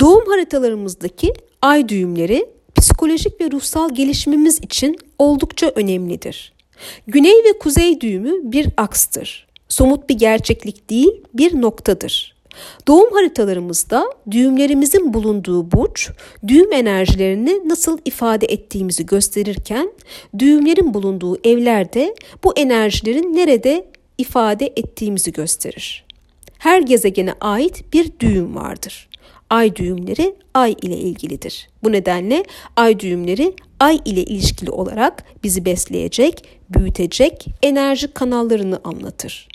Doğum haritalarımızdaki ay düğümleri psikolojik ve ruhsal gelişimimiz için oldukça önemlidir. Güney ve kuzey düğümü bir akstır. Somut bir gerçeklik değil, bir noktadır. Doğum haritalarımızda düğümlerimizin bulunduğu burç, düğüm enerjilerini nasıl ifade ettiğimizi gösterirken, düğümlerin bulunduğu evlerde bu enerjilerin nerede ifade ettiğimizi gösterir. Her gezegene ait bir düğüm vardır ay düğümleri ay ile ilgilidir. Bu nedenle ay düğümleri ay ile ilişkili olarak bizi besleyecek, büyütecek enerji kanallarını anlatır.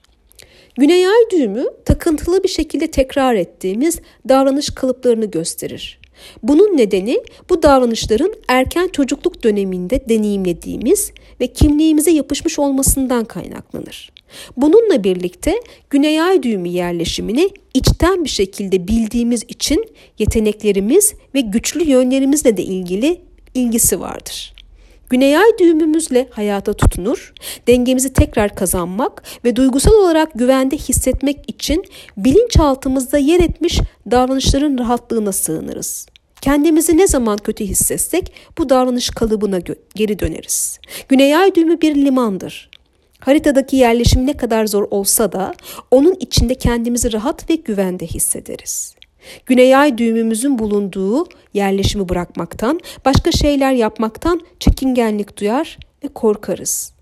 Güney ay düğümü takıntılı bir şekilde tekrar ettiğimiz davranış kalıplarını gösterir. Bunun nedeni bu davranışların erken çocukluk döneminde deneyimlediğimiz ve kimliğimize yapışmış olmasından kaynaklanır. Bununla birlikte Güney Ay düğümü yerleşimini içten bir şekilde bildiğimiz için yeteneklerimiz ve güçlü yönlerimizle de ilgili ilgisi vardır. Güney ay düğümümüzle hayata tutunur, dengemizi tekrar kazanmak ve duygusal olarak güvende hissetmek için bilinçaltımızda yer etmiş davranışların rahatlığına sığınırız. Kendimizi ne zaman kötü hissetsek bu davranış kalıbına geri döneriz. Güney ay düğümü bir limandır. Haritadaki yerleşim ne kadar zor olsa da onun içinde kendimizi rahat ve güvende hissederiz. Güney ay düğümümüzün bulunduğu yerleşimi bırakmaktan, başka şeyler yapmaktan çekingenlik duyar ve korkarız.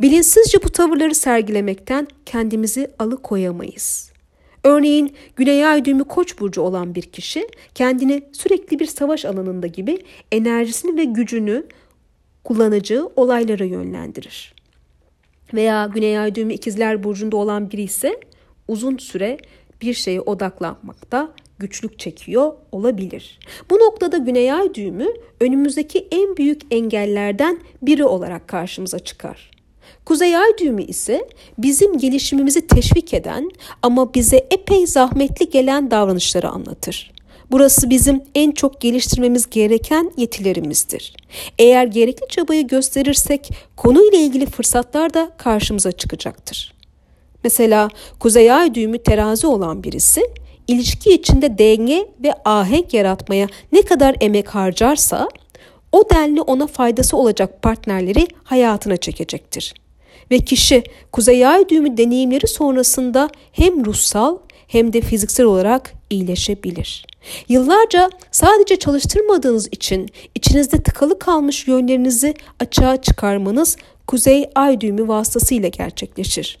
Bilinçsizce bu tavırları sergilemekten kendimizi alıkoyamayız. Örneğin Güney Ay düğümü Koç burcu olan bir kişi kendini sürekli bir savaş alanında gibi enerjisini ve gücünü kullanacağı olaylara yönlendirir. Veya Güney Ay düğümü İkizler burcunda olan biri ise uzun süre bir şeye odaklanmakta güçlük çekiyor olabilir. Bu noktada Güney Ay düğümü önümüzdeki en büyük engellerden biri olarak karşımıza çıkar. Kuzey Ay düğümü ise bizim gelişimimizi teşvik eden ama bize epey zahmetli gelen davranışları anlatır. Burası bizim en çok geliştirmemiz gereken yetilerimizdir. Eğer gerekli çabayı gösterirsek konuyla ilgili fırsatlar da karşımıza çıkacaktır. Mesela Kuzey Ay düğümü terazi olan birisi ilişki içinde denge ve ahenk yaratmaya ne kadar emek harcarsa o denli ona faydası olacak partnerleri hayatına çekecektir. Ve kişi kuzey ay düğümü deneyimleri sonrasında hem ruhsal hem de fiziksel olarak iyileşebilir. Yıllarca sadece çalıştırmadığınız için içinizde tıkalı kalmış yönlerinizi açığa çıkarmanız kuzey ay düğümü vasıtasıyla gerçekleşir.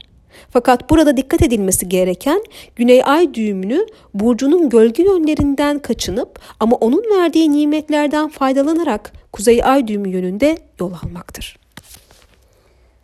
Fakat burada dikkat edilmesi gereken Güney Ay düğümünü burcunun gölge yönlerinden kaçınıp ama onun verdiği nimetlerden faydalanarak Kuzey Ay düğümü yönünde yol almaktır.